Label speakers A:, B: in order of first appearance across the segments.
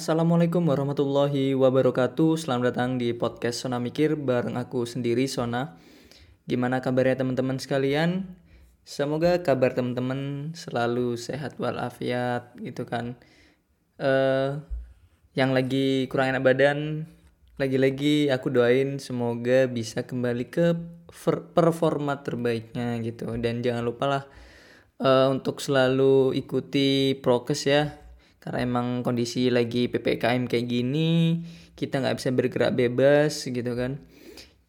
A: Assalamualaikum warahmatullahi wabarakatuh. Selamat datang di podcast Sona Mikir bareng aku sendiri Sona. Gimana kabarnya teman-teman sekalian? Semoga kabar teman-teman selalu sehat walafiat gitu kan. Uh, Yang lagi kurang enak badan Lagi-lagi aku doain semoga bisa kembali ke performa terbaiknya gitu. Dan jangan lupa lah uh, untuk selalu ikuti prokes ya karena emang kondisi lagi ppkm kayak gini kita nggak bisa bergerak bebas gitu kan.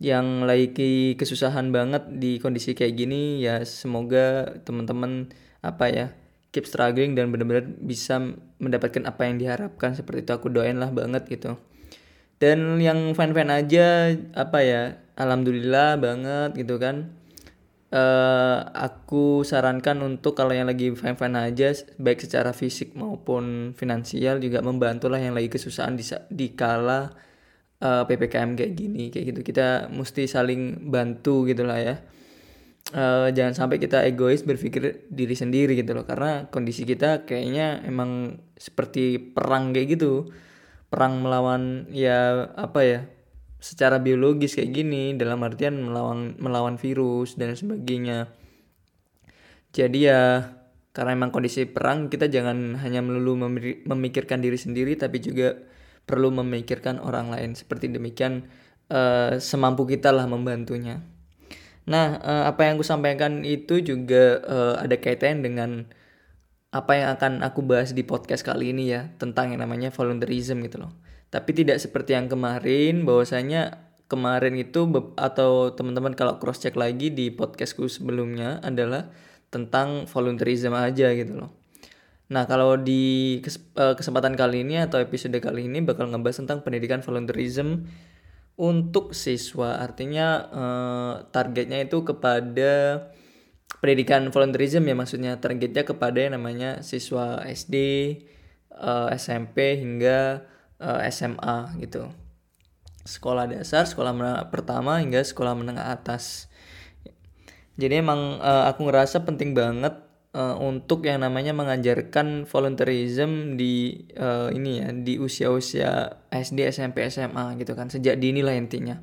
A: Yang lagi kesusahan banget di kondisi kayak gini ya semoga teman-teman apa ya keep struggling dan benar-benar bisa mendapatkan apa yang diharapkan. Seperti itu aku doain lah banget gitu. Dan yang fan-fan aja apa ya alhamdulillah banget gitu kan uh, aku sarankan untuk kalau yang lagi fine-fine aja baik secara fisik maupun finansial juga membantulah yang lagi kesusahan di di kala uh, PPKM kayak gini kayak gitu. Kita mesti saling bantu gitu lah ya. Uh, jangan sampai kita egois berpikir diri sendiri gitu loh karena kondisi kita kayaknya emang seperti perang kayak gitu. Perang melawan ya apa ya secara biologis kayak gini dalam artian melawan melawan virus dan sebagainya. Jadi ya karena memang kondisi perang kita jangan hanya melulu memikirkan diri sendiri tapi juga perlu memikirkan orang lain. Seperti demikian uh, semampu kita lah membantunya. Nah uh, apa yang aku sampaikan itu juga uh, ada kaitan dengan apa yang akan aku bahas di podcast kali ini ya tentang yang namanya volunteerism gitu loh tapi tidak seperti yang kemarin bahwasanya kemarin itu atau teman-teman kalau cross check lagi di podcastku sebelumnya adalah tentang volunteerism aja gitu loh. Nah, kalau di eh, kesempatan kali ini atau episode kali ini bakal ngebahas tentang pendidikan volunteerism untuk siswa. Artinya eh, targetnya itu kepada pendidikan volunteerism ya maksudnya targetnya kepada yang namanya siswa SD, eh, SMP hingga eh, SMA gitu. Sekolah dasar sekolah pertama hingga sekolah menengah atas. Jadi emang uh, aku ngerasa penting banget uh, untuk yang namanya mengajarkan volunteerism di uh, ini ya di usia-usia SD SMP SMA gitu kan sejak dini lah intinya.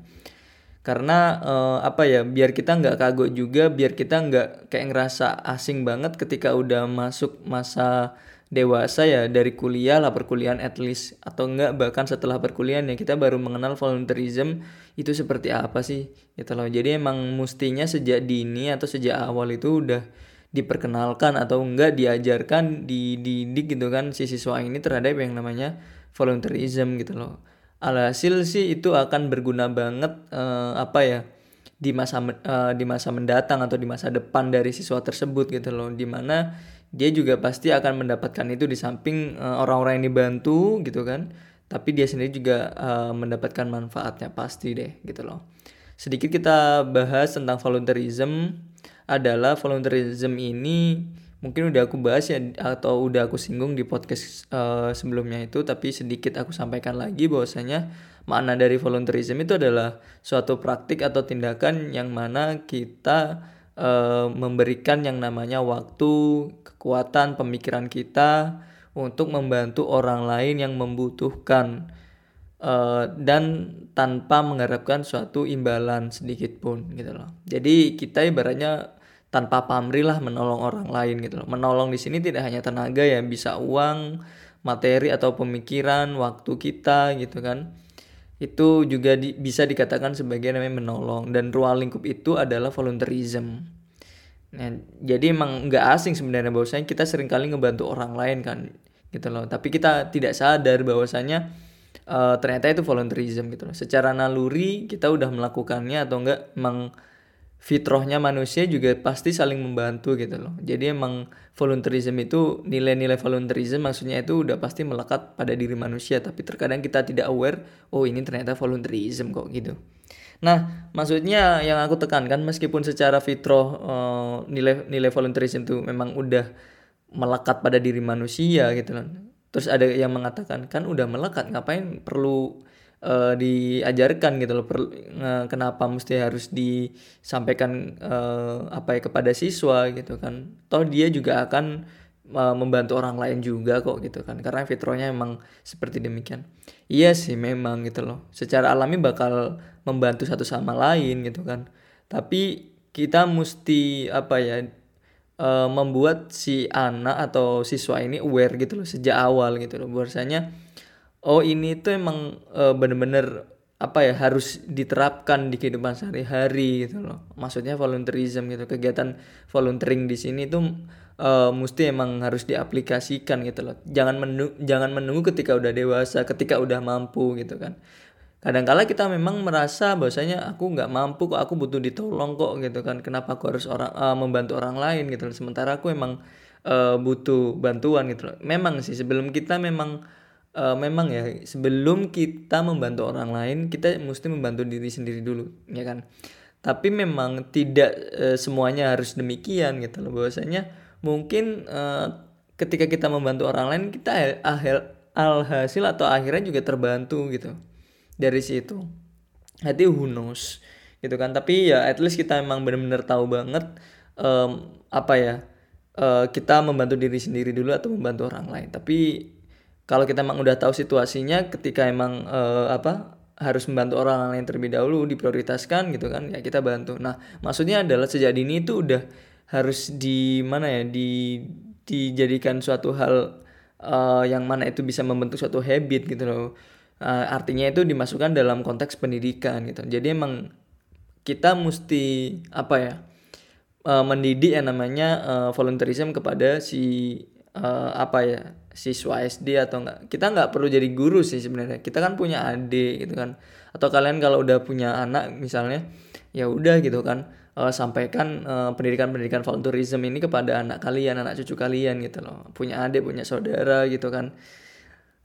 A: Karena uh, apa ya biar kita nggak kagok juga biar kita nggak kayak ngerasa asing banget ketika udah masuk masa dewasa ya dari kuliah lah perkuliahan at least. Atau enggak bahkan setelah perkuliahan ya kita baru mengenal volunteerism. Itu seperti apa sih? Gitu loh. Jadi emang mestinya sejak dini atau sejak awal itu udah diperkenalkan atau enggak diajarkan dididik gitu kan si siswa ini terhadap yang namanya volunteerism gitu loh. Alhasil sih itu akan berguna banget uh, apa ya di masa uh, di masa mendatang atau di masa depan dari siswa tersebut gitu loh. Di mana dia juga pasti akan mendapatkan itu di samping uh, orang-orang yang dibantu gitu kan. Tapi dia sendiri juga uh, mendapatkan manfaatnya pasti deh gitu loh. Sedikit kita bahas tentang volunteerism. Adalah volunteerism ini mungkin udah aku bahas ya atau udah aku singgung di podcast uh, sebelumnya itu. Tapi sedikit aku sampaikan lagi bahwasanya makna dari volunteerism itu adalah suatu praktik atau tindakan yang mana kita uh, memberikan yang namanya waktu, kekuatan, pemikiran kita untuk membantu orang lain yang membutuhkan uh, dan tanpa mengharapkan suatu imbalan sedikit pun gitu loh. Jadi kita ibaratnya tanpa pamrih lah menolong orang lain gitu loh. Menolong di sini tidak hanya tenaga ya, bisa uang, materi atau pemikiran, waktu kita gitu kan. Itu juga di, bisa dikatakan sebagai namanya menolong dan ruang lingkup itu adalah volunteerism. Nah, jadi emang nggak asing sebenarnya bahwasanya kita sering kali ngebantu orang lain kan gitu loh. Tapi kita tidak sadar bahwasanya uh, ternyata itu volunteerism gitu loh. Secara naluri kita udah melakukannya atau enggak emang fitrohnya manusia juga pasti saling membantu gitu loh. Jadi emang volunteerism itu nilai-nilai volunteerism maksudnya itu udah pasti melekat pada diri manusia tapi terkadang kita tidak aware oh ini ternyata volunteerism kok gitu. Nah, maksudnya yang aku tekankan meskipun secara fitroh uh, nilai nilai volunteerism itu memang udah melekat pada diri manusia gitu loh. Terus ada yang mengatakan kan udah melekat ngapain perlu uh, diajarkan gitu loh per, uh, kenapa mesti harus disampaikan uh, apa ya kepada siswa gitu kan. Toh dia juga akan uh, membantu orang lain juga kok gitu kan karena fitronya emang seperti demikian. Iya sih memang gitu loh. Secara alami bakal membantu satu sama lain gitu kan. Tapi kita mesti apa ya uh, membuat si anak atau siswa ini aware gitu loh sejak awal gitu loh. Bahwasanya oh ini tuh emang uh, bener-bener apa ya harus diterapkan di kehidupan sehari-hari gitu loh. Maksudnya volunteerism gitu kegiatan volunteering di sini tuh uh, mesti emang harus diaplikasikan gitu loh. Jangan menunggu jangan menunggu ketika udah dewasa ketika udah mampu gitu kan. Kadangkala kita memang merasa bahwasanya aku nggak mampu kok aku butuh ditolong kok gitu kan. Kenapa aku harus orang uh, membantu orang lain gitu loh. Sementara aku emang uh, butuh bantuan gitu loh. Memang sih sebelum kita memang uh, memang ya sebelum kita membantu orang lain kita mesti membantu diri sendiri dulu ya kan? Tapi memang tidak uh, semuanya harus demikian gitu loh. Bahwasanya mungkin uh, ketika kita membantu orang lain kita akhir alhasil atau akhirnya juga terbantu gitu dari situ. Hati who gitu kan? Tapi ya at least kita memang benar-benar tahu banget um, apa ya uh, kita membantu diri sendiri dulu atau membantu orang lain. Tapi kalau kita emang udah tahu situasinya ketika emang uh, apa harus membantu orang lain terlebih dahulu diprioritaskan gitu kan ya kita bantu. Nah maksudnya adalah sejak dini itu udah harus di mana ya di dijadikan suatu hal uh, yang mana itu bisa membentuk suatu habit gitu loh. Uh, artinya itu dimasukkan dalam konteks pendidikan gitu. Jadi emang kita mesti apa ya uh, mendidik yang namanya uh, volunteerism kepada si uh, apa ya siswa SD atau enggak kita nggak perlu jadi guru sih sebenarnya. Kita kan punya adik gitu kan. Atau kalian kalau udah punya anak misalnya ya udah gitu kan. Uh, sampaikan uh, pendidikan-pendidikan volunteerism ini kepada anak kalian anak cucu kalian gitu loh. Punya adik punya saudara gitu kan.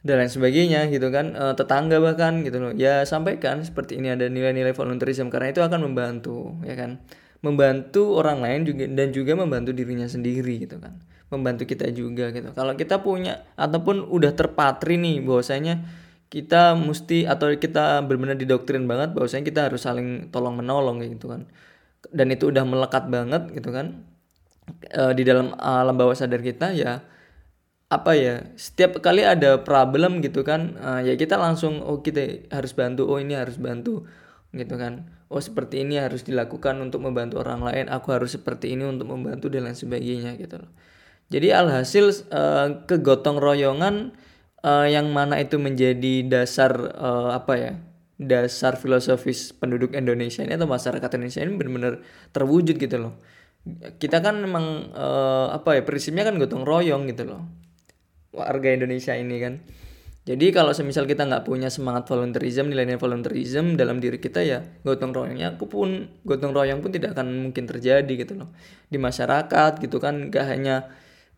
A: Dan lain sebagainya gitu kan. Uh, tetangga bahkan gitu loh. Ya sampaikan seperti ini ada nilai-nilai volunteerism karena itu akan membantu ya kan membantu orang lain juga dan juga membantu dirinya sendiri gitu kan membantu kita juga gitu. Kalau kita punya ataupun udah terpatri nih bahwasanya kita mesti atau kita benar-benar didoktrin banget bahwasanya kita harus saling tolong menolong gitu kan. Dan itu udah melekat banget gitu kan. E, di dalam alam bawah sadar kita ya apa ya setiap kali ada problem gitu kan uh, ya kita langsung oh kita harus bantu oh ini harus bantu gitu kan oh seperti ini harus dilakukan untuk membantu orang lain aku harus seperti ini untuk membantu dan lain sebagainya gitu loh jadi alhasil uh, kegotong royongan uh, yang mana itu menjadi dasar uh, apa ya? dasar filosofis penduduk Indonesia ini atau masyarakat Indonesia ini benar-benar terwujud gitu loh. Kita kan memang uh, apa ya prinsipnya kan gotong royong gitu loh. Warga Indonesia ini kan. Jadi kalau semisal kita nggak punya semangat volunteerism, nilai-nilai volunteerism dalam diri kita ya gotong royongnya aku pun gotong royong pun tidak akan mungkin terjadi gitu loh. Di masyarakat gitu kan gak hanya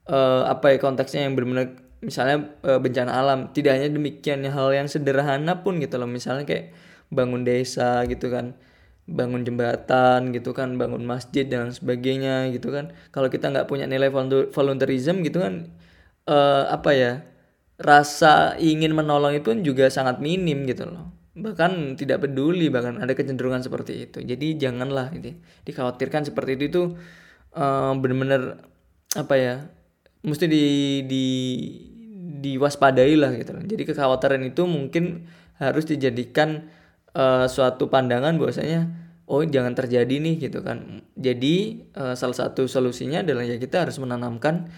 A: uh, apa ya konteksnya yang benar-benar misalnya uh, bencana alam. Tidak hanya demikian hal yang sederhana pun gitu loh. Misalnya kayak bangun desa gitu kan bangun jembatan gitu kan bangun masjid dan sebagainya gitu kan. Kalau kita nggak punya nilai volunteerism gitu kan uh, apa ya rasa ingin menolong itu juga sangat minim gitu loh bahkan tidak peduli bahkan ada kecenderungan seperti itu jadi janganlah gitu dikhawatirkan seperti itu itu uh, benar-benar apa ya mesti di di diwaspadai lah gitu loh. Jadi kekhawatiran itu mungkin harus dijadikan uh, suatu pandangan bahwasanya oh jangan terjadi nih gitu kan. Jadi uh, salah satu solusinya adalah ya kita harus menanamkan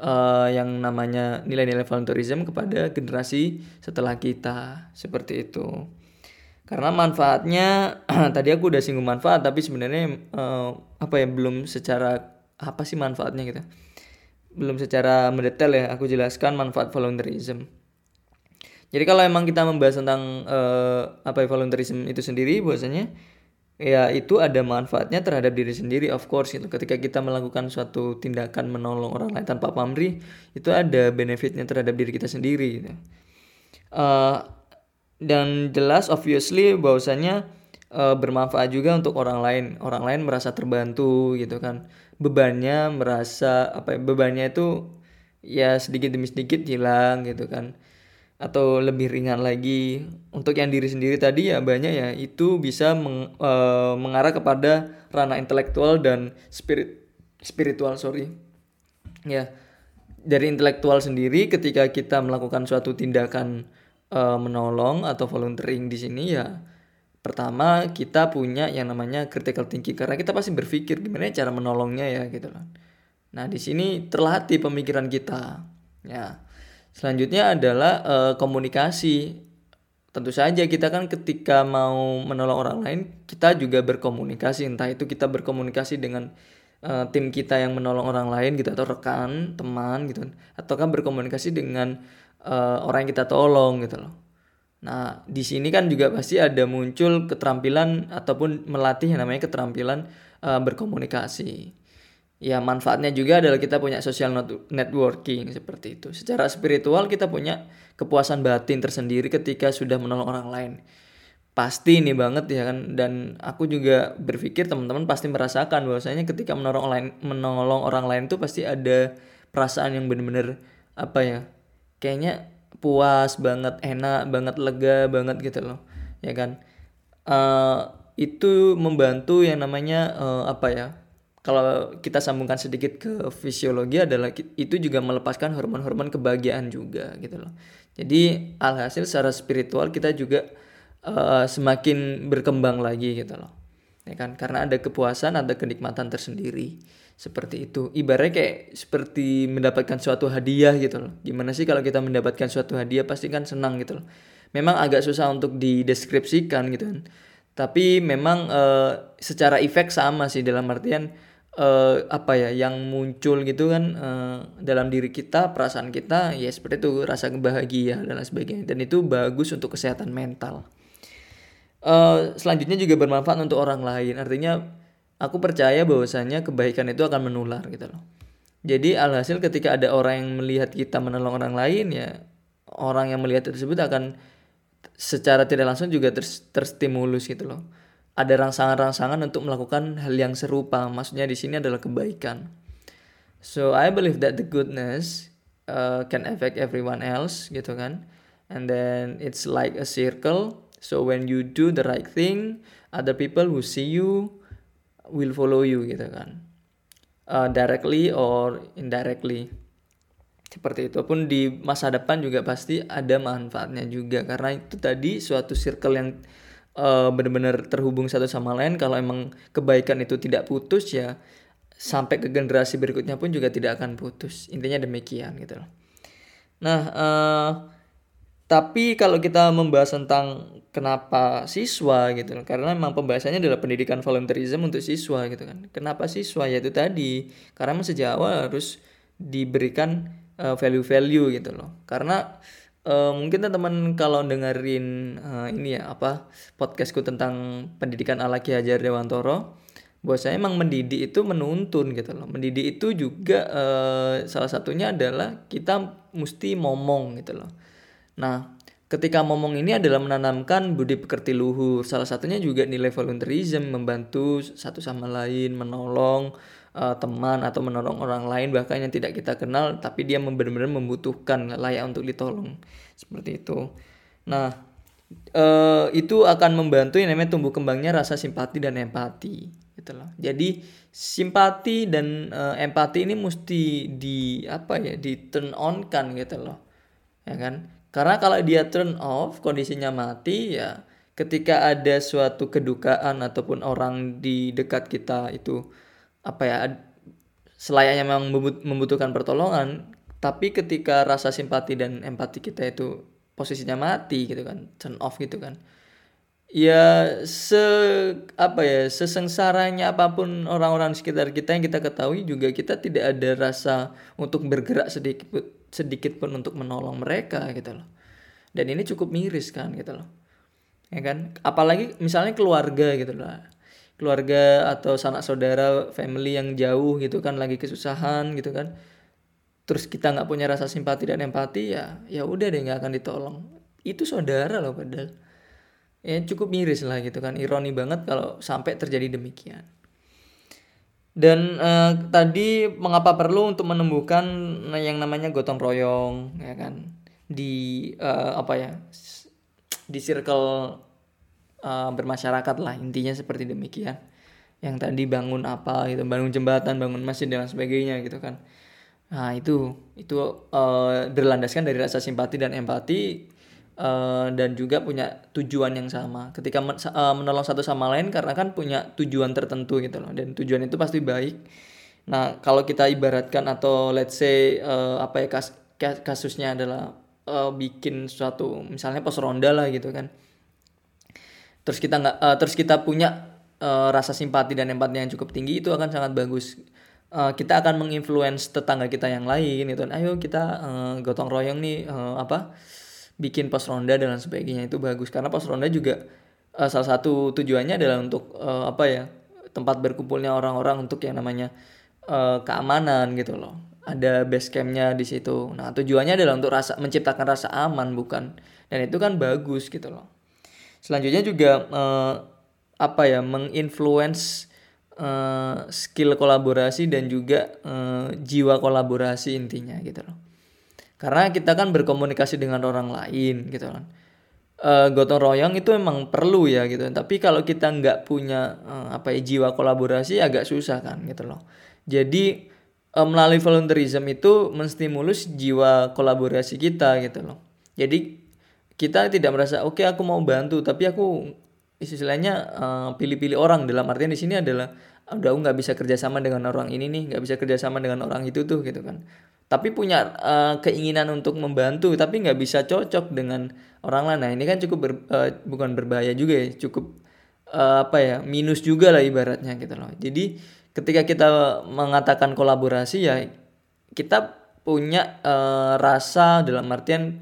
A: uh, yang namanya nilai-nilai volunteerism kepada generasi setelah kita seperti itu. Karena manfaatnya tadi aku udah singgung manfaat tapi sebenarnya uh, apa ya belum secara apa sih manfaatnya gitu belum secara mendetail ya aku jelaskan manfaat volunteerism. Jadi kalau emang kita membahas tentang uh, apa ya volunteerism itu sendiri bahwasanya ya itu ada manfaatnya terhadap diri sendiri of course itu ketika kita melakukan suatu tindakan menolong orang lain tanpa pamrih itu ada benefitnya terhadap diri kita sendiri gitu. uh, dan jelas obviously bahwasanya uh, bermanfaat juga untuk orang lain. Orang lain merasa terbantu gitu kan. Bebannya merasa apa ya, bebannya itu ya sedikit demi sedikit hilang gitu kan atau lebih ringan lagi. Untuk yang diri sendiri tadi ya banyak ya itu bisa meng, e, mengarah kepada ranah intelektual dan spirit spiritual sorry. Ya dari intelektual sendiri ketika kita melakukan suatu tindakan e, menolong atau volunteering di sini ya pertama kita punya yang namanya critical thinking. Karena kita pasti berpikir gimana cara menolongnya ya gitu kan nah di sini terlatih pemikiran kita ya Selanjutnya adalah uh, komunikasi. Tentu saja kita kan ketika mau menolong orang lain, kita juga berkomunikasi. Entah itu kita berkomunikasi dengan uh, tim kita yang menolong orang lain gitu atau rekan, teman gitu atau kan berkomunikasi dengan uh, orang yang kita tolong gitu loh. Nah, di sini kan juga pasti ada muncul keterampilan ataupun melatih yang namanya keterampilan uh, berkomunikasi ya manfaatnya juga adalah kita punya social networking seperti itu. Secara spiritual kita punya kepuasan batin tersendiri ketika sudah menolong orang lain. Pasti ini banget ya kan dan aku juga berpikir teman-teman pasti merasakan bahwasanya ketika menolong lain menolong orang lain itu pasti ada perasaan yang benar-benar apa ya? Kayaknya puas banget, enak banget, lega banget gitu loh. Ya kan? Uh, itu membantu yang namanya uh, apa ya? Kalau kita sambungkan sedikit ke fisiologi adalah itu juga melepaskan hormon-hormon kebahagiaan juga gitu loh. Jadi alhasil secara spiritual kita juga uh, semakin berkembang lagi gitu loh. Ya kan? Karena ada kepuasan, ada kenikmatan tersendiri. Seperti itu. Ibaratnya kayak seperti mendapatkan suatu hadiah gitu loh. Gimana sih kalau kita mendapatkan suatu hadiah pasti kan senang gitu loh. Memang agak susah untuk dideskripsikan gitu kan. Tapi memang uh, secara efek sama sih dalam artian uh, apa ya yang muncul gitu kan uh, dalam diri kita perasaan kita ya seperti itu rasa bahagia dan lain sebagainya. Dan itu bagus untuk kesehatan mental. Uh, selanjutnya juga bermanfaat untuk orang lain. Artinya aku percaya bahwasanya kebaikan itu akan menular gitu loh. Jadi alhasil ketika ada orang yang melihat kita menolong orang lain ya orang yang melihat tersebut akan secara tidak langsung juga ter terstimulus gitu loh ada rangsangan-rangsangan untuk melakukan hal yang serupa. Maksudnya di sini adalah kebaikan. So I believe that the goodness uh, can affect everyone else gitu kan. And then it's like a circle. So when you do the right thing, other people who see you will follow you gitu kan. Uh, directly or indirectly. Seperti itu pun di masa depan juga pasti ada manfaatnya juga karena itu tadi suatu circle yang uh, benar-benar terhubung satu sama lain kalau emang kebaikan itu tidak putus ya sampai ke generasi berikutnya pun juga tidak akan putus. Intinya demikian gitu loh. Nah uh, tapi kalau kita membahas tentang kenapa siswa gitu loh karena memang pembahasannya adalah pendidikan volunteerism untuk siswa gitu kan. Kenapa siswa? Ya itu tadi karena sejak awal harus diberikan uh, value-value gitu loh. Karena Uh, mungkin teman-teman kalau dengerin uh, ini ya apa podcastku tentang pendidikan ala Ki Hajar Dewantoro, buat saya emang mendidik itu menuntun gitu loh. Mendidik itu juga uh, salah satunya adalah kita mesti ngomong gitu loh. Nah, ketika ngomong ini adalah menanamkan budi pekerti luhur. Salah satunya juga nilai volunteerism, membantu satu sama lain, menolong uh, teman atau menolong orang lain bahkan yang tidak kita kenal tapi dia benar-benar membutuhkan layak untuk ditolong. Seperti itu. Nah uh, itu akan membantu yang namanya tumbuh kembangnya rasa simpati dan empati gitu loh. Jadi simpati dan uh, empati ini mesti di apa ya di turn on kan gitu loh. Ya kan? Karena kalau dia turn off kondisinya mati ya ketika ada suatu kedukaan ataupun orang di dekat kita itu apa ya selayaknya memang membutuhkan pertolongan tapi ketika rasa simpati dan empati kita itu posisinya mati gitu kan turn off gitu kan ya se apa ya sesengsaranya apa pun orang-orang sekitar kita yang kita ketahui juga kita tidak ada rasa untuk bergerak sedikit sedikit pun untuk menolong mereka gitu loh. Dan ini cukup miris kan gitu loh. Ya kan? Apalagi misalnya keluarga gitu loh keluarga atau sanak saudara family yang jauh gitu kan lagi kesusahan gitu kan. Terus kita nggak punya rasa simpati dan empati ya ya udah deh nggak akan ditolong. Itu saudara loh padahal. Ya cukup miris lah gitu kan ironi banget kalau sampai terjadi demikian. Dan eh, tadi mengapa perlu untuk menumbuhkan yang namanya gotong royong ya kan? Di eh, apa ya di circle uh, bermasyarakat lah intinya seperti demikian. Yang tadi bangun apa gitu bangun jembatan bangun masjid dan sebagainya gitu kan. Nah itu itu uh, berlandaskan dari rasa simpati dan empati uh, dan juga punya tujuan yang sama. Ketika men uh, menolong satu sama lain karena kan punya tujuan tertentu gitu loh dan tujuan itu pasti baik. Nah kalau kita ibaratkan atau let's say uh, apa ya kas kasusnya adalah uh, bikin suatu misalnya pos ronda lah gitu kan terus kita nggak uh, terus kita punya uh, rasa simpati dan empati yang cukup tinggi itu akan sangat bagus. Uh, kita akan menginfluence tetangga kita yang lain itu. Ayo kita uh, gotong royong nih uh, apa bikin pos ronda dan sebagainya itu bagus. Karena pos ronda juga uh, salah satu tujuannya adalah untuk uh, apa ya tempat berkumpulnya orang-orang untuk yang namanya uh, keamanan gitu loh. Ada base campnya di situ. Nah tujuannya adalah untuk rasa menciptakan rasa aman bukan? Dan itu kan bagus gitu loh selanjutnya juga uh, apa ya menginfluence uh, skill kolaborasi dan juga uh, jiwa kolaborasi intinya gitu loh. Karena kita kan berkomunikasi dengan orang lain gitu kan. Uh, gotong royong itu emang perlu ya gitu. Tapi kalau kita nggak punya uh, apa ya jiwa kolaborasi agak susah kan gitu loh. Jadi uh, melalui volunteerism itu menstimulus jiwa kolaborasi kita gitu loh. Jadi kita tidak merasa oke okay, aku mau bantu tapi aku istilahnya uh, pilih-pilih orang. Dalam artian di sini adalah udah aku nggak bisa kerjasama dengan orang ini nih nggak bisa kerjasama dengan orang itu tuh gitu kan. Tapi punya uh, keinginan untuk membantu tapi nggak bisa cocok dengan orang lain. Nah ini kan cukup ber, uh, bukan berbahaya juga ya cukup uh, apa ya minus juga lah ibaratnya gitu loh. Jadi ketika kita mengatakan kolaborasi ya kita punya uh, rasa dalam artian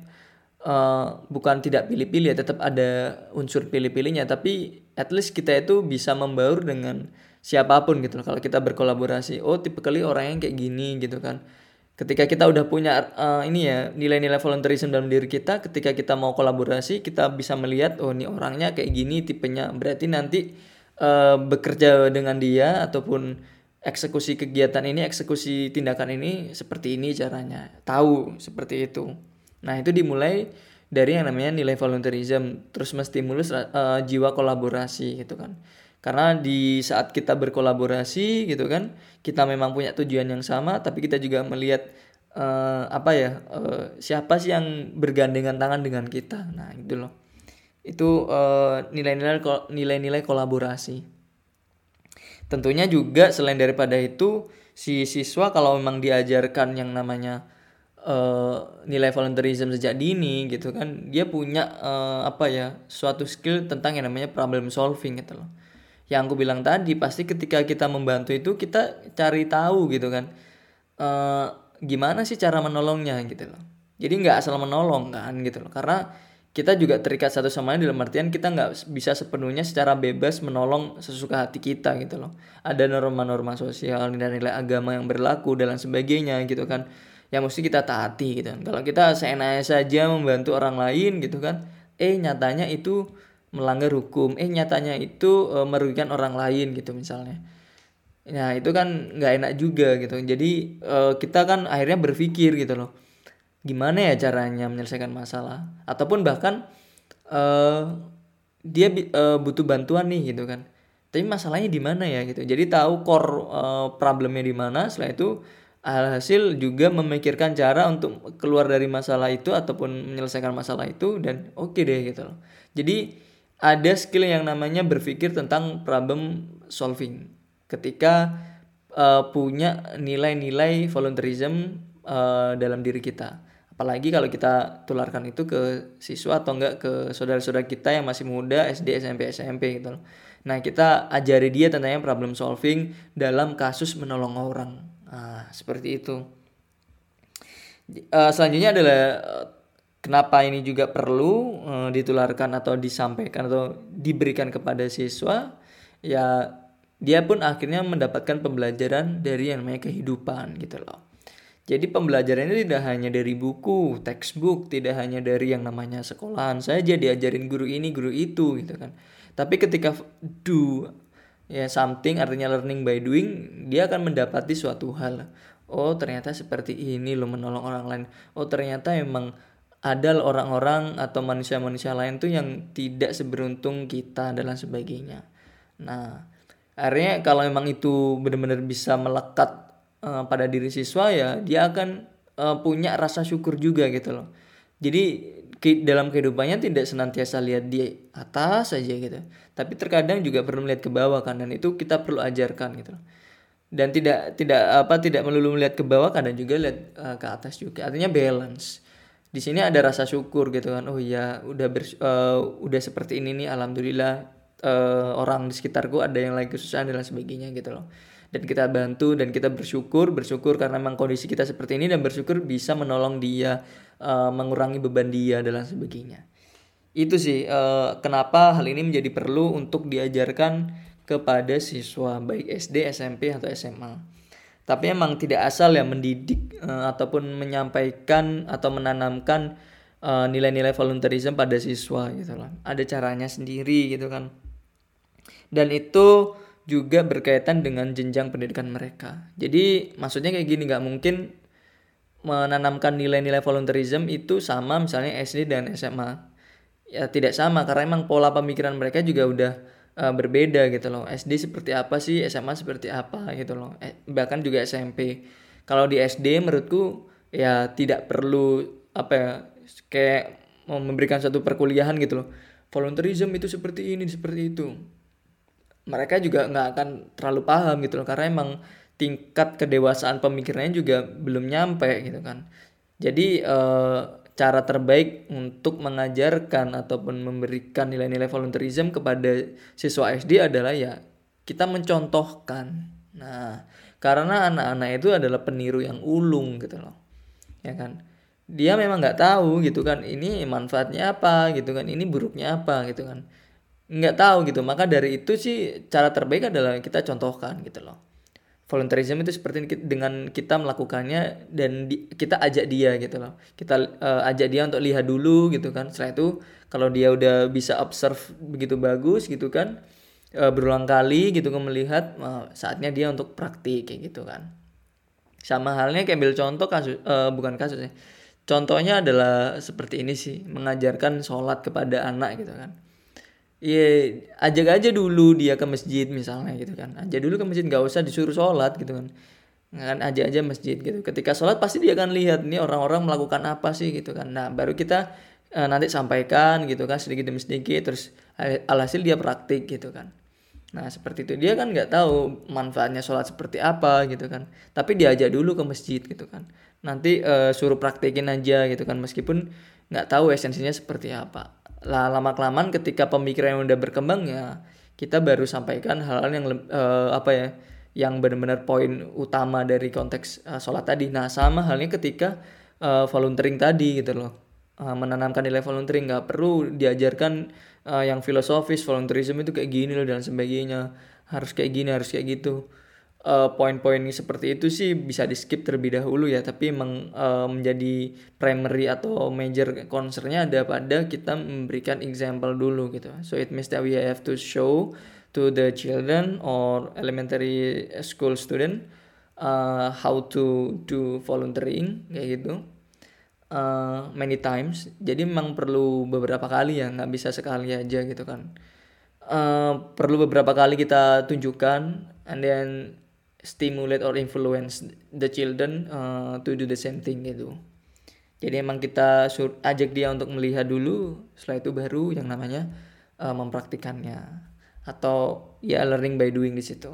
A: uh, bukan tidak pilih-pilih ya tetap ada unsur pilih-pilihnya tapi at least kita itu bisa membaur dengan siapa pun gitu loh. Kalau kita berkolaborasi oh tipe kali orang yang kayak gini gitu kan. Ketika kita udah punya uh, ini ya nilai-nilai volunteerism dalam diri kita ketika kita mau kolaborasi kita bisa melihat oh ini orangnya kayak gini tipenya. Berarti nanti uh, bekerja dengan dia ataupun eksekusi kegiatan ini eksekusi tindakan ini seperti ini caranya. Tahu seperti itu Nah, itu dimulai dari yang namanya nilai volunteerism, terus menstimulus uh, jiwa kolaborasi gitu kan. Karena di saat kita berkolaborasi gitu kan, kita memang punya tujuan yang sama, tapi kita juga melihat uh, apa ya, uh, siapa sih yang bergandengan tangan dengan kita. Nah, itu loh. Itu nilai-nilai uh, nilai-nilai kolaborasi. Tentunya juga selain daripada itu, si siswa kalau memang diajarkan yang namanya uh, nilai volunteerism sejak dini gitu kan dia punya uh, apa ya suatu skill tentang yang namanya problem solving gitu loh. Yang aku bilang tadi pasti ketika kita membantu itu kita cari tahu gitu kan uh, gimana sih cara menolongnya gitu loh. Jadi nggak asal menolong kan gitu loh karena kita juga terikat satu sama lain dalam artian kita nggak bisa sepenuhnya secara bebas menolong sesuka hati kita gitu loh. Ada norma-norma sosial nilai-nilai agama yang berlaku dan sebagainya gitu kan yang mesti kita taati gitu kan. Kalau kita seenaknya saja membantu orang lain gitu kan eh nyatanya itu melanggar hukum eh nyatanya itu e, merugikan orang lain gitu misalnya. Nah itu kan nggak enak juga gitu. Jadi e, kita kan akhirnya berpikir gitu loh gimana ya caranya menyelesaikan masalah? Ataupun bahkan e, dia e, butuh bantuan nih gitu kan. Tapi masalahnya di mana ya gitu? Jadi tahu core e, problemnya di mana setelah itu alhasil juga memikirkan cara untuk keluar dari masalah itu ataupun menyelesaikan masalah itu dan oke okay deh gitu loh. Jadi ada skill yang namanya berpikir tentang problem solving ketika uh, punya nilai-nilai volunteerism uh, dalam diri kita. Apalagi kalau kita tularkan itu ke siswa atau enggak ke saudara-saudara kita yang masih muda SD, SMP, SMP gitu loh. Nah, kita ajari dia tentang problem solving dalam kasus menolong orang Nah, seperti itu. Uh, selanjutnya adalah uh, kenapa ini juga perlu uh, ditularkan atau disampaikan atau diberikan kepada siswa ya dia pun akhirnya mendapatkan pembelajaran dari yang namanya kehidupan gitu loh. Jadi pembelajarannya tidak hanya dari buku, textbook, tidak hanya dari yang namanya sekolahan saja diajarin guru ini, guru itu gitu kan. Tapi ketika do ya something artinya learning by doing, dia akan mendapati suatu hal. Oh, ternyata seperti ini lo menolong orang lain. Oh, ternyata emang ada orang-orang atau manusia-manusia lain tuh yang tidak seberuntung kita dan sebagainya. Nah, akhirnya kalau memang itu benar-benar bisa melekat uh, pada diri siswa ya dia akan uh, punya rasa syukur juga gitu loh jadi ke, dalam kehidupannya tidak senantiasa lihat di atas saja gitu. Tapi terkadang juga perlu melihat ke bawah kan dan itu kita perlu ajarkan gitu dan tidak tidak apa tidak melulu melihat ke bawah kadang juga lihat uh, ke atas juga. Artinya balance. Di sini ada rasa syukur gitu kan. Oh iya udah bers, uh, udah seperti ini nih alhamdulillah uh, orang di sekitarku ada yang lagi kesusahan dan sebagainya gitu loh. Dan kita bantu dan kita bersyukur bersyukur karena memang kondisi kita seperti ini dan bersyukur bisa menolong dia uh, mengurangi beban dia dan sebagainya. Itu sih uh, kenapa hal ini menjadi perlu untuk diajarkan kepada siswa baik SD SMP atau SMA tapi memang tidak asal ya mendidik uh, ataupun menyampaikan atau menanamkan nilai-nilai uh, volunteerism pada siswa gitu loh ada caranya sendiri gitu kan. Dan itu juga berkaitan dengan jenjang pendidikan mereka. Jadi maksudnya kayak gini nggak mungkin menanamkan nilai-nilai volunteerism itu sama misalnya SD dan SMA. Ya tidak sama karena emang pola pemikiran mereka juga udah uh, berbeda gitu loh. SD seperti apa sih, SMA seperti apa gitu loh. Eh, bahkan juga SMP. Kalau di SD menurutku ya tidak perlu apa ya kayak memberikan satu perkuliahan gitu loh. Volunteerism itu seperti ini, seperti itu mereka juga nggak akan terlalu paham gitu loh karena emang tingkat kedewasaan pemikirannya juga belum nyampe gitu kan. Jadi eh, cara terbaik untuk mengajarkan ataupun memberikan nilai-nilai volunteerism kepada siswa SD adalah ya kita mencontohkan. Nah karena anak-anak itu adalah peniru yang ulung gitu loh ya kan. Dia memang nggak tahu gitu kan ini manfaatnya apa gitu kan ini buruknya apa gitu kan. Nggak tahu gitu maka dari itu sih cara terbaik adalah kita contohkan gitu loh volunteerism itu seperti dengan kita melakukannya dan di, kita ajak dia gitu loh. Kita uh, ajak dia untuk lihat dulu gitu kan. Setelah itu kalau dia udah bisa observe begitu bagus gitu kan uh, berulang kali gitu kan melihat uh, saatnya dia untuk praktik kayak gitu kan. Sama halnya kayak ambil contoh kasus uh, bukan kasus ya. Contohnya adalah seperti ini sih mengajarkan sholat kepada anak gitu kan Iya, ajak aja dulu dia ke masjid misalnya gitu kan. Ajak dulu ke masjid nggak usah disuruh sholat gitu kan. Kan aja aja masjid gitu. Ketika sholat pasti dia akan lihat nih orang-orang melakukan apa sih gitu kan. Nah baru kita uh, nanti sampaikan gitu kan sedikit demi sedikit terus alhasil dia praktik gitu kan. Nah seperti itu dia kan nggak tahu manfaatnya sholat seperti apa gitu kan. Tapi diajak dulu ke masjid gitu kan. Nanti uh, suruh praktekin aja gitu kan meskipun nggak tahu esensinya seperti apa lah lama kelamaan ketika pemikiran yang udah berkembang ya kita baru sampaikan hal-hal yang uh, apa ya yang benar-benar poin utama dari konteks uh, sholat tadi. Nah sama halnya ketika uh, volunteering tadi gitu loh. Uh, menanamkan nilai volunteering. Nggak perlu diajarkan uh, yang filosofis volunteerism itu kayak gini loh dan sebagainya. Harus kayak gini harus kayak gitu uh, poin-poin seperti itu sih bisa di skip terlebih dahulu ya. Tapi emang uh, menjadi primary atau major concernnya ada pada kita memberikan example dulu gitu. So it means that we have to show to the children or elementary school student uh, how to do volunteering kayak gitu uh, many times. Jadi memang perlu beberapa kali ya nggak bisa sekali aja gitu kan. Uh, perlu beberapa kali kita tunjukkan and then stimulate or influence the children uh, to do the same thing gitu. Jadi emang kita sur ajak dia untuk melihat dulu, setelah itu baru yang namanya uh, mempraktikannya atau ya learning by doing di situ.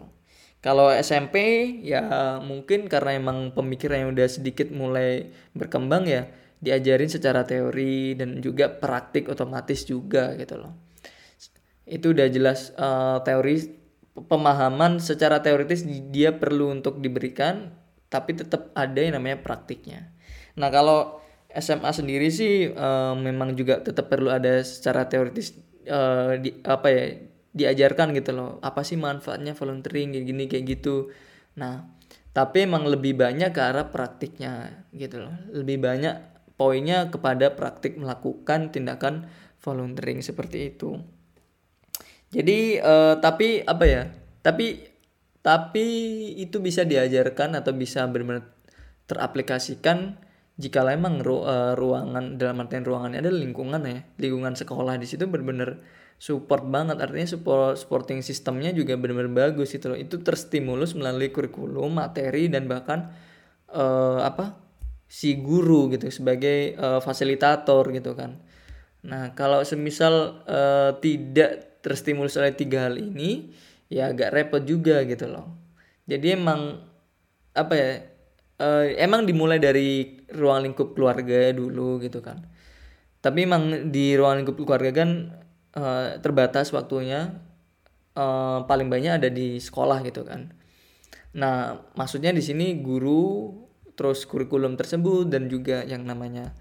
A: Kalau SMP ya mungkin karena emang pemikiran yang udah sedikit mulai berkembang ya diajarin secara teori dan juga praktik otomatis juga gitu loh. Itu udah jelas uh, teori pemahaman secara teoritis dia perlu untuk diberikan tapi tetap ada yang namanya praktiknya. Nah, kalau SMA sendiri sih uh, memang juga tetap perlu ada secara teoritis uh, di apa ya diajarkan gitu loh. Apa sih manfaatnya volunteering kayak gini kayak gitu. Nah tapi emang lebih banyak ke arah praktiknya gitu loh. Lebih banyak poinnya kepada praktik melakukan tindakan volunteering seperti itu jadi uh, tapi apa ya? Tapi tapi itu bisa diajarkan atau bisa benar-benar teraplikasikan jika memang ru uh, ruangan dalam artian ruangannya ada lingkungan ya lingkungan sekolah di situ benar-benar support banget. Artinya support supporting sistemnya juga benar-benar bagus itu loh. Itu terstimulus melalui kurikulum materi dan bahkan uh, apa? Si guru gitu sebagai uh, fasilitator gitu kan. Nah kalau semisal uh, tidak terstimulus oleh tiga hal ini ya agak repot juga gitu loh. Jadi emang apa ya uh, emang dimulai dari ruang lingkup keluarga dulu gitu kan. Tapi emang di ruang lingkup keluarga kan uh, terbatas waktunya uh, paling banyak ada di sekolah gitu kan. Nah maksudnya di sini guru terus kurikulum tersebut dan juga yang namanya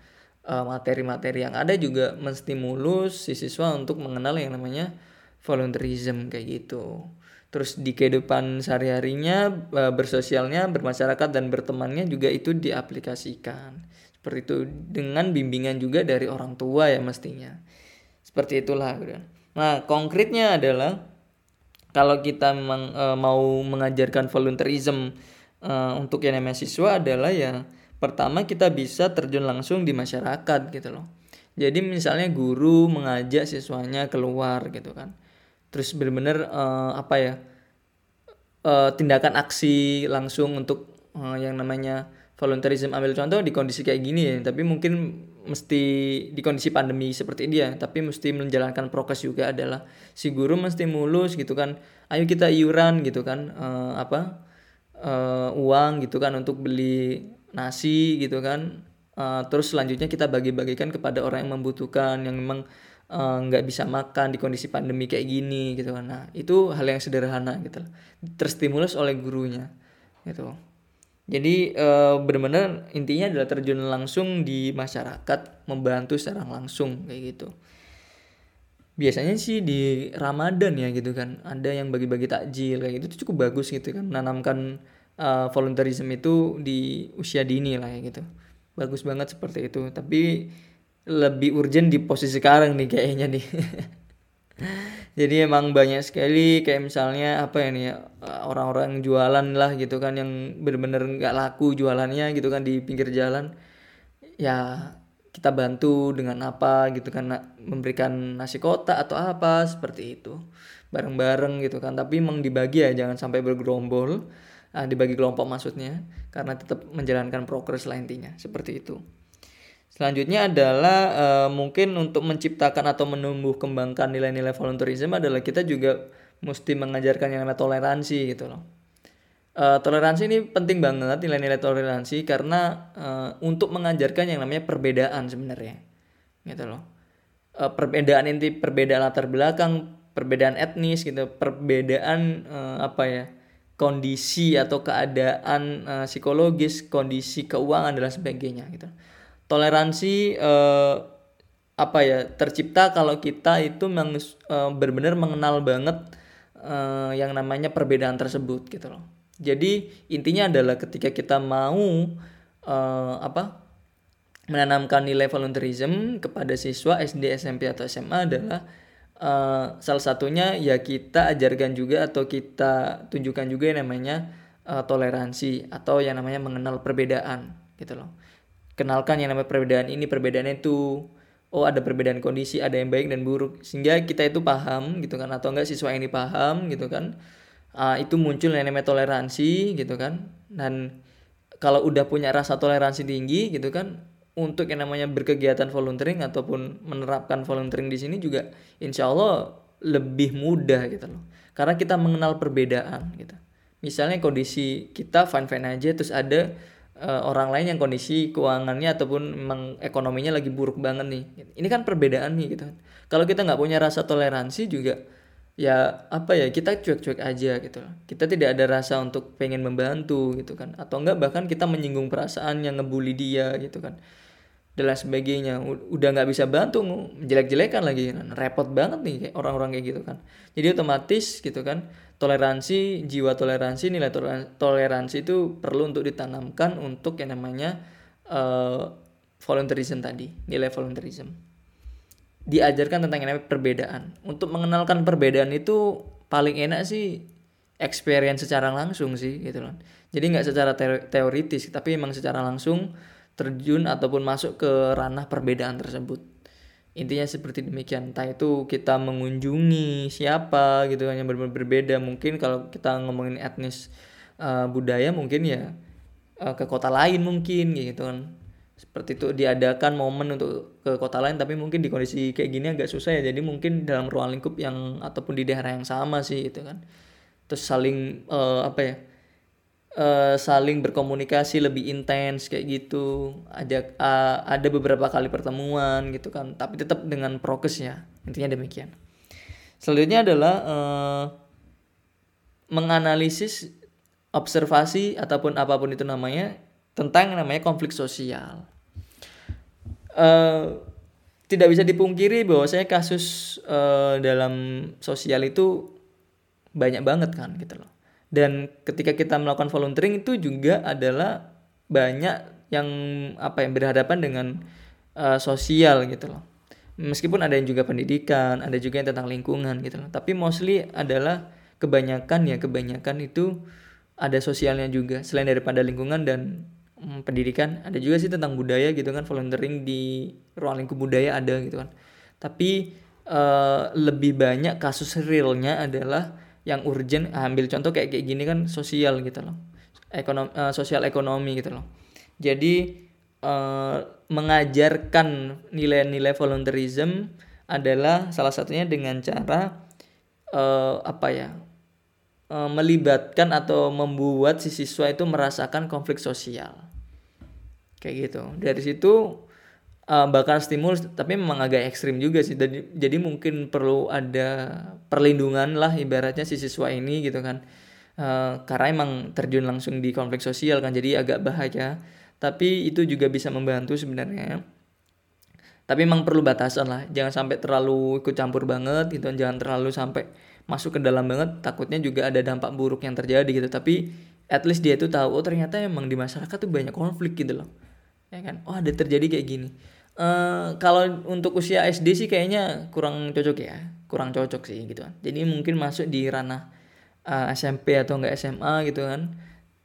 A: materi-materi uh, yang ada juga menstimulus si siswa untuk mengenal yang namanya volunteerism kayak gitu. Terus di kehidupan sehari-harinya bersosialnya bermasyarakat dan bertemannya juga itu diaplikasikan. Seperti itu dengan bimbingan juga dari orang tua ya mestinya. Seperti itulah nah konkretnya adalah kalau kita memang e, mau mengajarkan volunteerism e, untuk yang namanya siswa adalah ya pertama kita bisa terjun langsung di masyarakat gitu loh. Jadi misalnya guru mengajak siswanya keluar gitu kan. Terus benar-benar e, apa ya e, tindakan aksi langsung untuk e, yang namanya volunteerism ambil contoh di kondisi kayak gini ya. Tapi mungkin mesti di kondisi pandemi seperti ini ya. Tapi mesti menjalankan prokes juga adalah si guru mesti mulus gitu kan. Ayo kita iuran gitu kan uh, apa uh, uang gitu kan untuk beli nasi gitu kan. Uh, terus selanjutnya kita bagi-bagikan kepada orang yang membutuhkan yang memang nggak uh, bisa makan di kondisi pandemi kayak gini gitu kan. Nah itu hal yang sederhana gitu terstimulus oleh gurunya gitu. Jadi e, benar-benar intinya adalah terjun langsung di masyarakat, membantu secara langsung kayak gitu. Biasanya sih di Ramadan ya gitu kan, ada yang bagi-bagi takjil kayak gitu itu cukup bagus gitu kan, menanamkan e, volunteerism itu di usia dini lah ya gitu. Bagus banget seperti itu, tapi lebih urgent di posisi sekarang nih kayaknya nih. jadi emang banyak sekali kayak misalnya apa ya nih ya, orang-orang jualan lah gitu kan yang bener-bener nggak laku jualannya gitu kan di pinggir jalan. Ya kita bantu dengan apa gitu kan memberikan nasi kotak atau apa seperti itu. Bareng-bareng gitu kan. Tapi emang dibagi ya jangan sampai bergerombol nah, dibagi kelompok maksudnya karena tetap menjalankan progres lah intinya seperti itu Selanjutnya adalah uh, mungkin untuk menciptakan atau menumbuh kembangkan nilai-nilai volunteerism adalah kita juga mesti mengajarkan yang namanya toleransi gitu loh. Uh, toleransi ini penting banget nilai-nilai toleransi karena uh, untuk mengajarkan yang namanya perbedaan sebenarnya gitu loh. Uh, perbedaan inti perbedaan latar belakang, perbedaan etnis gitu, perbedaan uh, apa ya? Kondisi atau keadaan uh, psikologis, kondisi keuangan dan sebagainya gitu toleransi uh, apa ya tercipta kalau kita itu meng, uh, benar-benar mengenal banget uh, yang namanya perbedaan tersebut gitu loh. Jadi intinya adalah ketika kita mau uh, apa menanamkan nilai volunteerism kepada siswa SD, SMP atau SMA adalah uh, salah satunya ya kita ajarkan juga atau kita tunjukkan juga yang namanya uh, toleransi atau yang namanya mengenal perbedaan gitu loh. Kenalkan yang namanya perbedaan ini perbedaan itu. Oh ada perbedaan kondisi ada yang baik dan buruk. Sehingga kita itu paham gitu kan atau enggak siswa ini paham gitu kan. Uh, itu muncul yang namanya toleransi gitu kan. Dan kalau udah punya rasa toleransi tinggi gitu kan untuk yang namanya berkegiatan volunteering ataupun menerapkan volunteering di sini juga insya Allah lebih mudah gitu loh. Karena kita mengenal perbedaan gitu. Misalnya kondisi kita fine fine aja terus ada uh, orang lain yang kondisi keuangannya ataupun memang ekonominya lagi buruk banget nih. Ini kan perbedaan nih gitu. Kalau kita nggak punya rasa toleransi juga ya apa ya kita cuek-cuek aja gitu loh. Kita tidak ada rasa untuk pengen membantu gitu kan. Atau enggak bahkan kita menyinggung perasaan yang ngebully dia gitu kan dan lain sebagainya. Udah nggak bisa bantu jelek-jelekan lagi repot banget nih orang-orang kayak gitu kan. Jadi otomatis gitu kan toleransi jiwa toleransi nilai toleransi itu perlu untuk ditanamkan untuk yang namanya uh, volunteerism tadi nilai volunteerism. Diajarkan tentang yang namanya perbedaan. Untuk mengenalkan perbedaan itu paling enak sih experience secara langsung sih gitu loh jadi nggak secara teoritis tapi emang secara langsung terjun ataupun masuk ke ranah perbedaan tersebut. Intinya seperti demikian. Entah itu kita mengunjungi siapa gitu yang benar-benar berbeda. Mungkin kalau kita ngomongin etnis uh, budaya mungkin ya uh, ke kota lain mungkin gitu kan. Seperti itu diadakan momen untuk ke kota lain tapi mungkin di kondisi kayak gini agak susah ya. Jadi mungkin dalam ruang lingkup yang ataupun di daerah yang sama sih gitu kan. Terus saling uh, apa ya? Uh, saling berkomunikasi lebih intens kayak gitu. Ajak uh, ada beberapa kali pertemuan gitu kan tapi tetap dengan prokes ya intinya demikian. Selanjutnya adalah uh, menganalisis observasi ataupun apa pun itu namanya tentang namanya konflik sosial. Uh, tidak bisa dipungkiri bahwa saya kasus uh, dalam sosial itu banyak banget kan gitu loh dan ketika kita melakukan volunteering itu juga adalah banyak yang apa yang berhadapan dengan uh, sosial gitu loh. Meskipun ada yang juga pendidikan ada juga yang tentang lingkungan gitu loh. Tapi mostly adalah kebanyakan ya kebanyakan itu ada sosialnya juga. Selain daripada lingkungan dan hmm, pendidikan ada juga sih tentang budaya gitu kan. Volunteering di ruang lingkup budaya ada gitu kan. Tapi uh, lebih banyak kasus realnya adalah yang urgent ambil contoh kayak kayak gini kan sosial gitu loh. Ekonomi uh, sosial ekonomi gitu loh. Jadi uh, mengajarkan nilai-nilai volunteerism adalah salah satunya dengan cara uh, apa ya uh, melibatkan atau membuat si siswa itu merasakan konflik sosial. Kayak gitu. Dari situ uh, stimulus tapi memang agak ekstrim juga sih. Jadi, jadi mungkin perlu ada perlindungan lah ibaratnya si siswa ini gitu kan. Uh, karena emang terjun langsung di konflik sosial kan jadi agak bahaya. Tapi itu juga bisa membantu sebenarnya. Tapi emang perlu batasan lah. Jangan sampai terlalu ikut campur banget gitu. Jangan terlalu sampai masuk ke dalam banget. Takutnya juga ada dampak buruk yang terjadi gitu. Tapi at least dia itu tahu oh ternyata emang di masyarakat tuh banyak konflik gitu loh. Ya kan? Oh ada terjadi kayak gini Uh, kalau untuk usia SD sih kayaknya kurang cocok ya, kurang cocok sih gitu kan. Jadi mungkin masuk di ranah uh, eh, SMP atau enggak SMA gitu kan.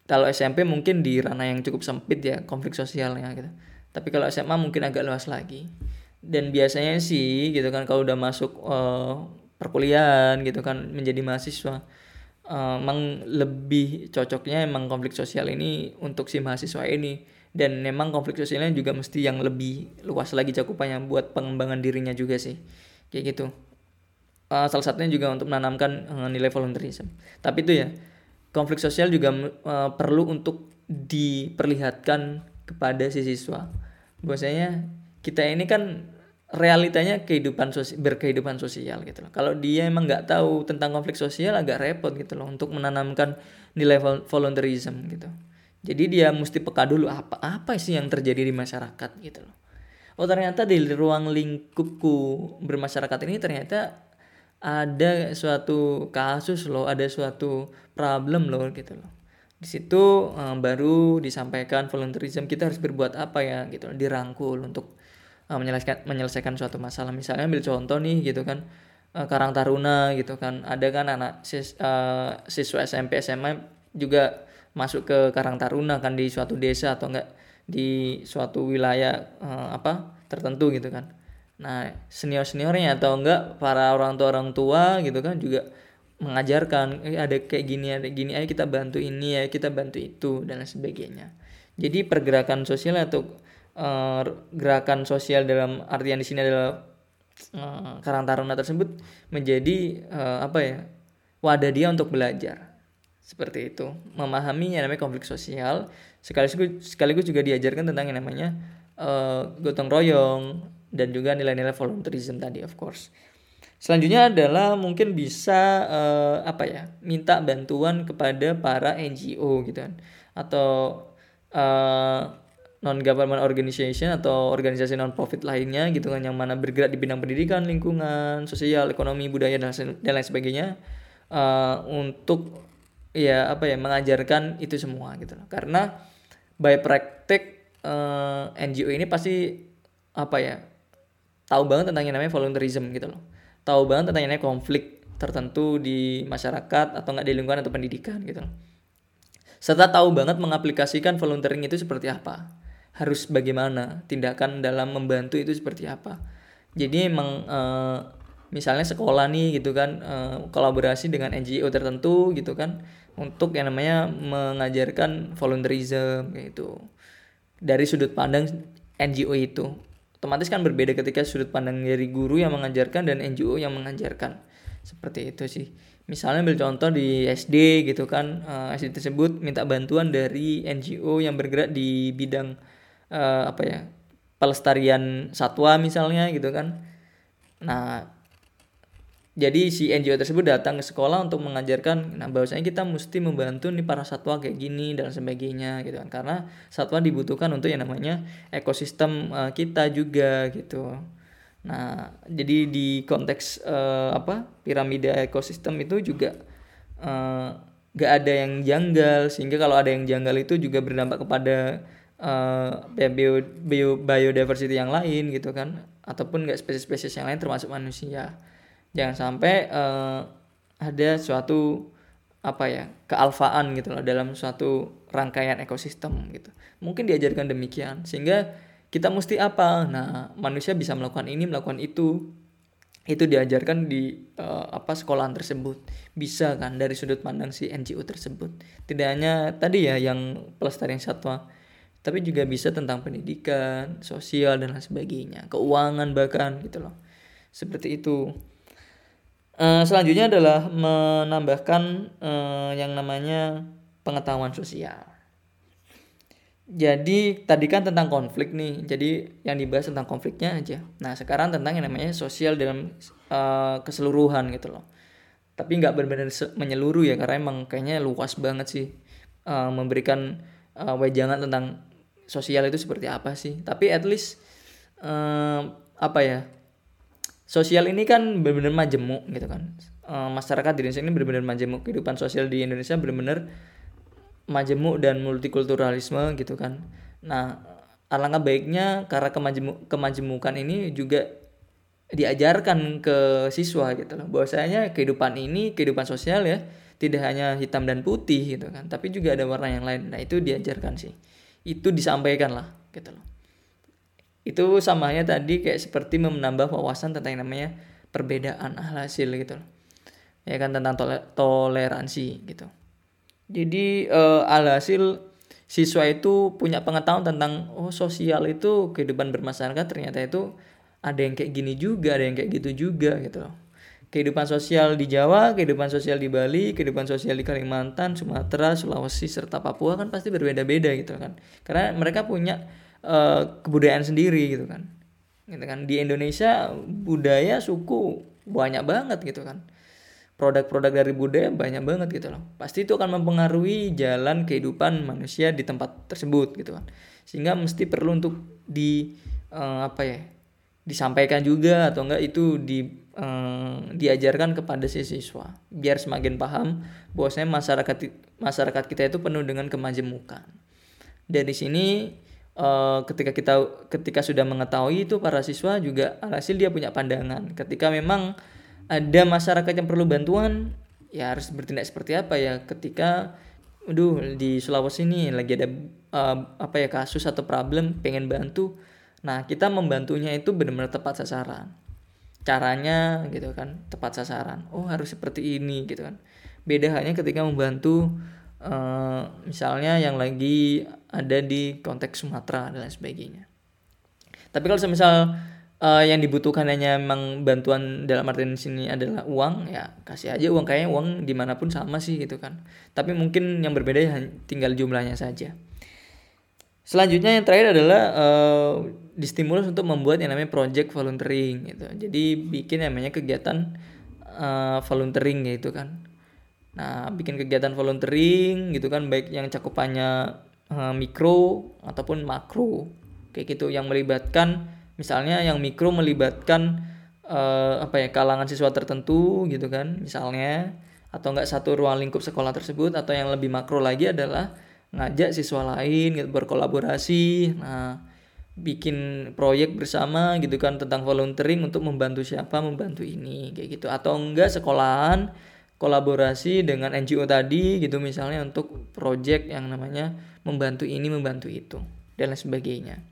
A: Kalau SMP mungkin di ranah yang cukup sempit ya konflik sosialnya gitu. Tapi kalau SMA mungkin agak luas lagi. Dan biasanya sih gitu kan kalau udah masuk uh, perkuliahan gitu kan menjadi mahasiswa uh, emang lebih cocoknya emang konflik sosial ini untuk si mahasiswa ini dan memang konflik sosialnya juga mesti yang lebih luas lagi cakupannya buat pengembangan dirinya juga sih. Kayak gitu. Uh, salah satunya juga untuk menanamkan uh, nilai volunteerism. Tapi itu ya konflik sosial juga uh, perlu untuk diperlihatkan kepada si siswa. Bahwasanya kita ini kan realitanya kehidupan sosial berkehidupan sosial gitu loh. Kalau dia emang nggak tahu tentang konflik sosial agak repot gitu loh untuk menanamkan nilai volunteerism gitu jadi dia mesti peka dulu apa apa sih yang terjadi di masyarakat gitu loh. Oh ternyata di ruang lingkupku bermasyarakat ini ternyata ada suatu kasus loh, ada suatu problem loh gitu loh. Di situ um, baru disampaikan volunteerism kita harus berbuat apa ya gitu loh, dirangkul untuk uh, menyelesaikan menyelesaikan suatu masalah. Misalnya ambil contoh nih gitu kan uh, Karang Taruna gitu kan. Ada kan anak sis, uh, siswa SMP SMA juga masuk ke Karang Taruna kan di suatu desa atau enggak di suatu wilayah uh, apa tertentu gitu kan. Nah, senior-seniornya atau enggak para orang tua orang tua gitu kan juga mengajarkan eh, ada kayak gini ada gini ayo kita bantu ini ya kita bantu itu dan lain sebagainya. Jadi pergerakan sosial atau uh, gerakan sosial dalam artian di sini adalah uh, Karang Taruna tersebut menjadi uh, apa ya wadah dia untuk belajar seperti itu. Memahami yang namanya konflik sosial. Sekaligus sekaligus juga diajarkan tentang yang namanya uh, gotong royong dan juga nilai-nilai volunteerism tadi of course. Selanjutnya adalah mungkin bisa uh, apa ya minta bantuan kepada para NGO gitu kan. Atau uh, non government organization atau organisasi non profit lainnya gitu kan yang mana bergerak di bidang pendidikan, lingkungan, sosial, ekonomi, budaya dan, dan lain sebagainya uh, untuk ya apa ya mengajarkan itu semua gitu loh. Karena by praktek eh, NGO ini pasti apa ya tahu banget tentang yang namanya volunteerism gitu loh. Tahu banget tentang yang namanya konflik tertentu di masyarakat atau enggak di lingkungan atau pendidikan gitu loh. Serta tahu banget mengaplikasikan volunteering itu seperti apa harus bagaimana tindakan dalam membantu itu seperti apa jadi emang e, misalnya sekolah nih gitu kan e, kolaborasi dengan NGO tertentu gitu kan untuk yang namanya mengajarkan volunteerism gitu. Dari sudut pandang NGO itu. Otomatis kan berbeda ketika sudut pandang dari guru yang mengajarkan dan NGO yang mengajarkan. Seperti itu sih. Misalnya ambil contoh di SD gitu kan uh, SD tersebut minta bantuan dari NGO yang bergerak di bidang uh, apa ya pelestarian satwa misalnya gitu kan. Nah jadi si NGO tersebut datang ke sekolah untuk mengajarkan nah bahwasanya kita mesti membantu nih para satwa kayak gini dan sebagainya gitu kan. Karena satwa dibutuhkan untuk yang namanya ekosistem uh, kita juga gitu. Nah jadi di konteks uh, apa piramida ekosistem itu juga uh, gak ada yang janggal sehingga kalau ada yang janggal itu juga berdampak kepada uh, bio, bio biodiversity yang lain gitu kan. Ataupun nggak spesies-spesies yang lain termasuk manusia jangan sampai uh, ada suatu apa ya kealfaan gitu loh dalam suatu rangkaian ekosistem gitu. Mungkin diajarkan demikian sehingga kita mesti apa? Nah manusia bisa melakukan ini melakukan itu. Itu diajarkan di uh, apa sekolahan tersebut. Bisa kan dari sudut pandang si NGO tersebut. Tidak hanya tadi ya yang pelestarian satwa tapi juga bisa tentang pendidikan, sosial dan lain sebagainya, keuangan bahkan gitu loh. Seperti itu. Uh, selanjutnya adalah menambahkan uh, yang namanya pengetahuan sosial. Jadi tadi kan tentang konflik nih, jadi yang dibahas tentang konfliknya aja. Nah sekarang tentang yang namanya sosial dalam uh, keseluruhan gitu loh. Tapi nggak benar-benar menyeluruh ya karena emang kayaknya luas banget sih uh, memberikan uh, wejangan tentang sosial itu seperti apa sih tapi at least um, apa ya sosial ini kan benar-benar majemuk gitu kan. Um, masyarakat di Indonesia ini benar-benar majemuk. Kehidupan sosial di Indonesia benar-benar majemuk dan multikulturalisme gitu kan. Nah alangkah baiknya karena kemajemuk kemajemukan ini juga diajarkan ke siswa gitu loh. Bahwasanya kehidupan ini kehidupan sosial ya tidak hanya hitam dan putih gitu kan tapi juga ada warna yang lain. Nah itu diajarkan sih. Itu disampaikan lah gitu loh itu samanya tadi kayak seperti menambah wawasan tentang yang namanya perbedaan hasil gitu ya kan tentang tole toleransi gitu. Jadi uh, alhasil siswa itu punya pengetahuan tentang oh sosial itu kehidupan bermasyarakat ternyata itu ada yang kayak gini juga ada yang kayak gitu juga gitu loh. Kehidupan sosial di Jawa, kehidupan sosial di Bali, kehidupan sosial di Kalimantan, Sumatera, Sulawesi serta Papua kan pasti berbeda-beda gitu kan. Karena mereka punya uh, kebudayaan sendiri gitu kan. Gitu kan. Di Indonesia budaya suku banyak banget gitu kan. Produk-produk dari budaya banyak banget gitu loh. Pasti itu akan mempengaruhi jalan kehidupan manusia di tempat tersebut gitu kan. Sehingga mesti perlu untuk di uh, apa ya? disampaikan juga atau enggak itu di eh, diajarkan kepada si siswa biar semakin paham bahwasanya masyarakat masyarakat kita itu penuh dengan kemajemukan. Dari sini eh, ketika kita ketika sudah mengetahui itu para siswa juga alhasil dia punya pandangan. Ketika memang ada masyarakat yang perlu bantuan, ya harus bertindak seperti apa ya? Ketika aduh di Sulawesi ini lagi ada uh, apa ya kasus atau problem pengen bantu. Nah kita membantunya itu benar-benar tepat sasaran. Caranya gitu kan tepat sasaran. Oh harus seperti ini gitu kan. Beda hanya ketika membantu uh, misalnya yang lagi ada di konteks Sumatera dan lain sebagainya tapi kalau misal uh, yang dibutuhkan hanya memang bantuan dalam artian sini adalah uang ya kasih aja uang kayaknya uang di mana pun sama sih gitu kan tapi mungkin yang berbeda ya tinggal jumlahnya saja selanjutnya yang terakhir adalah uh, distimulus untuk membuat yang namanya project volunteering gitu. Jadi bikin yang namanya kegiatan uh, volunteering gitu kan. Nah, bikin kegiatan volunteering gitu kan baik yang cakupannya uh, mikro ataupun makro. Kayak gitu yang melibatkan misalnya yang mikro melibatkan uh, apa ya kalangan siswa tertentu gitu kan misalnya atau enggak satu ruang lingkup sekolah tersebut atau yang lebih makro lagi adalah ngajak siswa lain gitu, berkolaborasi. Nah bikin proyek bersama gitu kan tentang volunteering untuk membantu siapa membantu ini kayak gitu. Atau enggak sekolahan kolaborasi dengan NGO tadi gitu misalnya untuk proyek yang namanya membantu ini membantu itu dan lain sebagainya.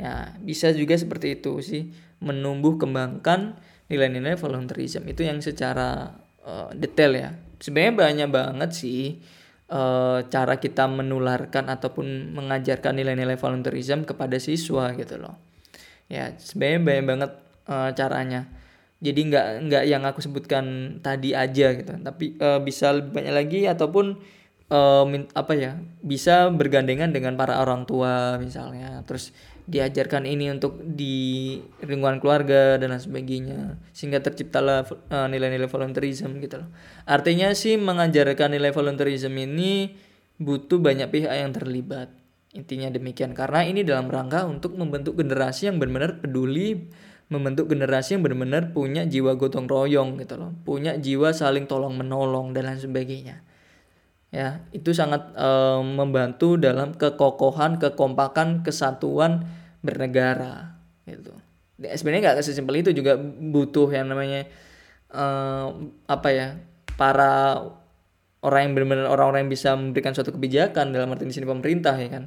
A: Ya bisa juga seperti itu sih menumbuh kembangkan nilai-nilai volunteerism itu yang secara uh, detail ya. Sebenarnya banyak banget sih uh, cara kita menularkan ataupun mengajarkan nilai-nilai volunteerism kepada siswa gitu loh. Ya sebenarnya banyak banget uh, caranya jadi nggak nggak yang aku sebutkan tadi aja gitu tapi uh, bisa lebih banyak lagi ataupun uh, apa ya bisa bergandengan dengan para orang tua misalnya terus diajarkan ini untuk di lingkungan keluarga dan sebagainya sehingga terciptalah uh, nilai-nilai volunteerism gitu loh. Artinya sih mengajarkan nilai volunteerism ini butuh banyak pihak yang terlibat. Intinya demikian karena ini dalam rangka untuk membentuk generasi yang benar-benar peduli, membentuk generasi yang benar-benar punya jiwa gotong royong gitu loh, punya jiwa saling tolong menolong dan lain sebagainya. Ya itu sangat uh, membantu dalam kekokohan kekompakan kesatuan bernegara gitu. Ya, sebenarnya nggak sesimpel itu juga butuh yang namanya uh, apa ya para orang yang benar-benar orang-orang yang bisa memberikan suatu kebijakan dalam arti di sini pemerintah ya kan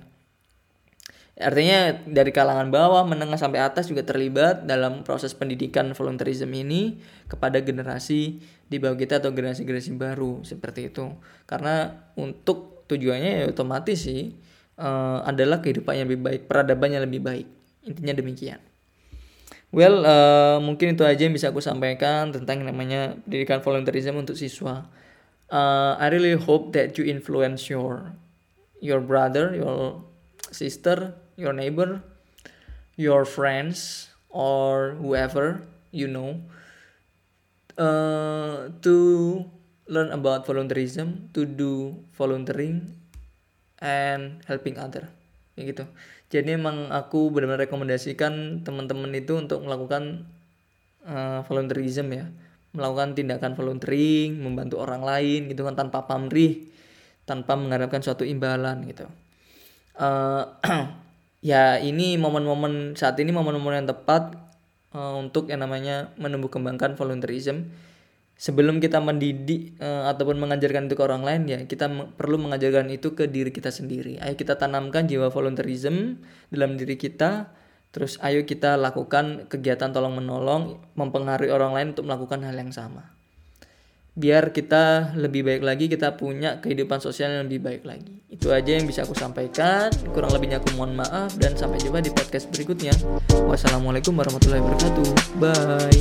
A: Artinya dari kalangan bawah, menengah sampai atas juga terlibat dalam proses pendidikan volunteerism ini kepada generasi di bawah kita atau generasi-generasi baru seperti itu. Karena untuk tujuannya ya otomatis sih uh, adalah kehidupan yang lebih baik, peradaban yang lebih baik. Intinya demikian. Well, uh, mungkin itu aja yang bisa aku sampaikan tentang yang namanya pendidikan volunteerism untuk siswa. Uh, I really hope that you influence your your brother, your sister, your neighbor, your friends, or whoever you know uh, to learn about volunteerism, to do volunteering, and helping other. Ya gitu. Jadi emang aku benar-benar rekomendasikan teman-teman itu untuk melakukan uh, volunteerism ya, melakukan tindakan volunteering, membantu orang lain gitu kan tanpa pamrih, tanpa mengharapkan suatu imbalan gitu. Uh, ya ini momen-momen saat ini momen-momen yang tepat uh, untuk yang namanya menumbuh kembangkan volunteerism. Sebelum kita mendidik uh, ataupun mengajarkan itu ke orang lain ya kita perlu mengajarkan itu ke diri kita sendiri. Ayo kita tanamkan jiwa volunteerism dalam diri kita terus ayo kita lakukan kegiatan tolong menolong mempengaruhi orang lain untuk melakukan hal yang sama biar kita lebih baik lagi kita punya kehidupan sosial yang lebih baik lagi. Itu aja yang bisa aku sampaikan. Kurang lebihnya aku mohon maaf dan sampai jumpa di podcast berikutnya. Wassalamualaikum warahmatullahi wabarakatuh. Bye.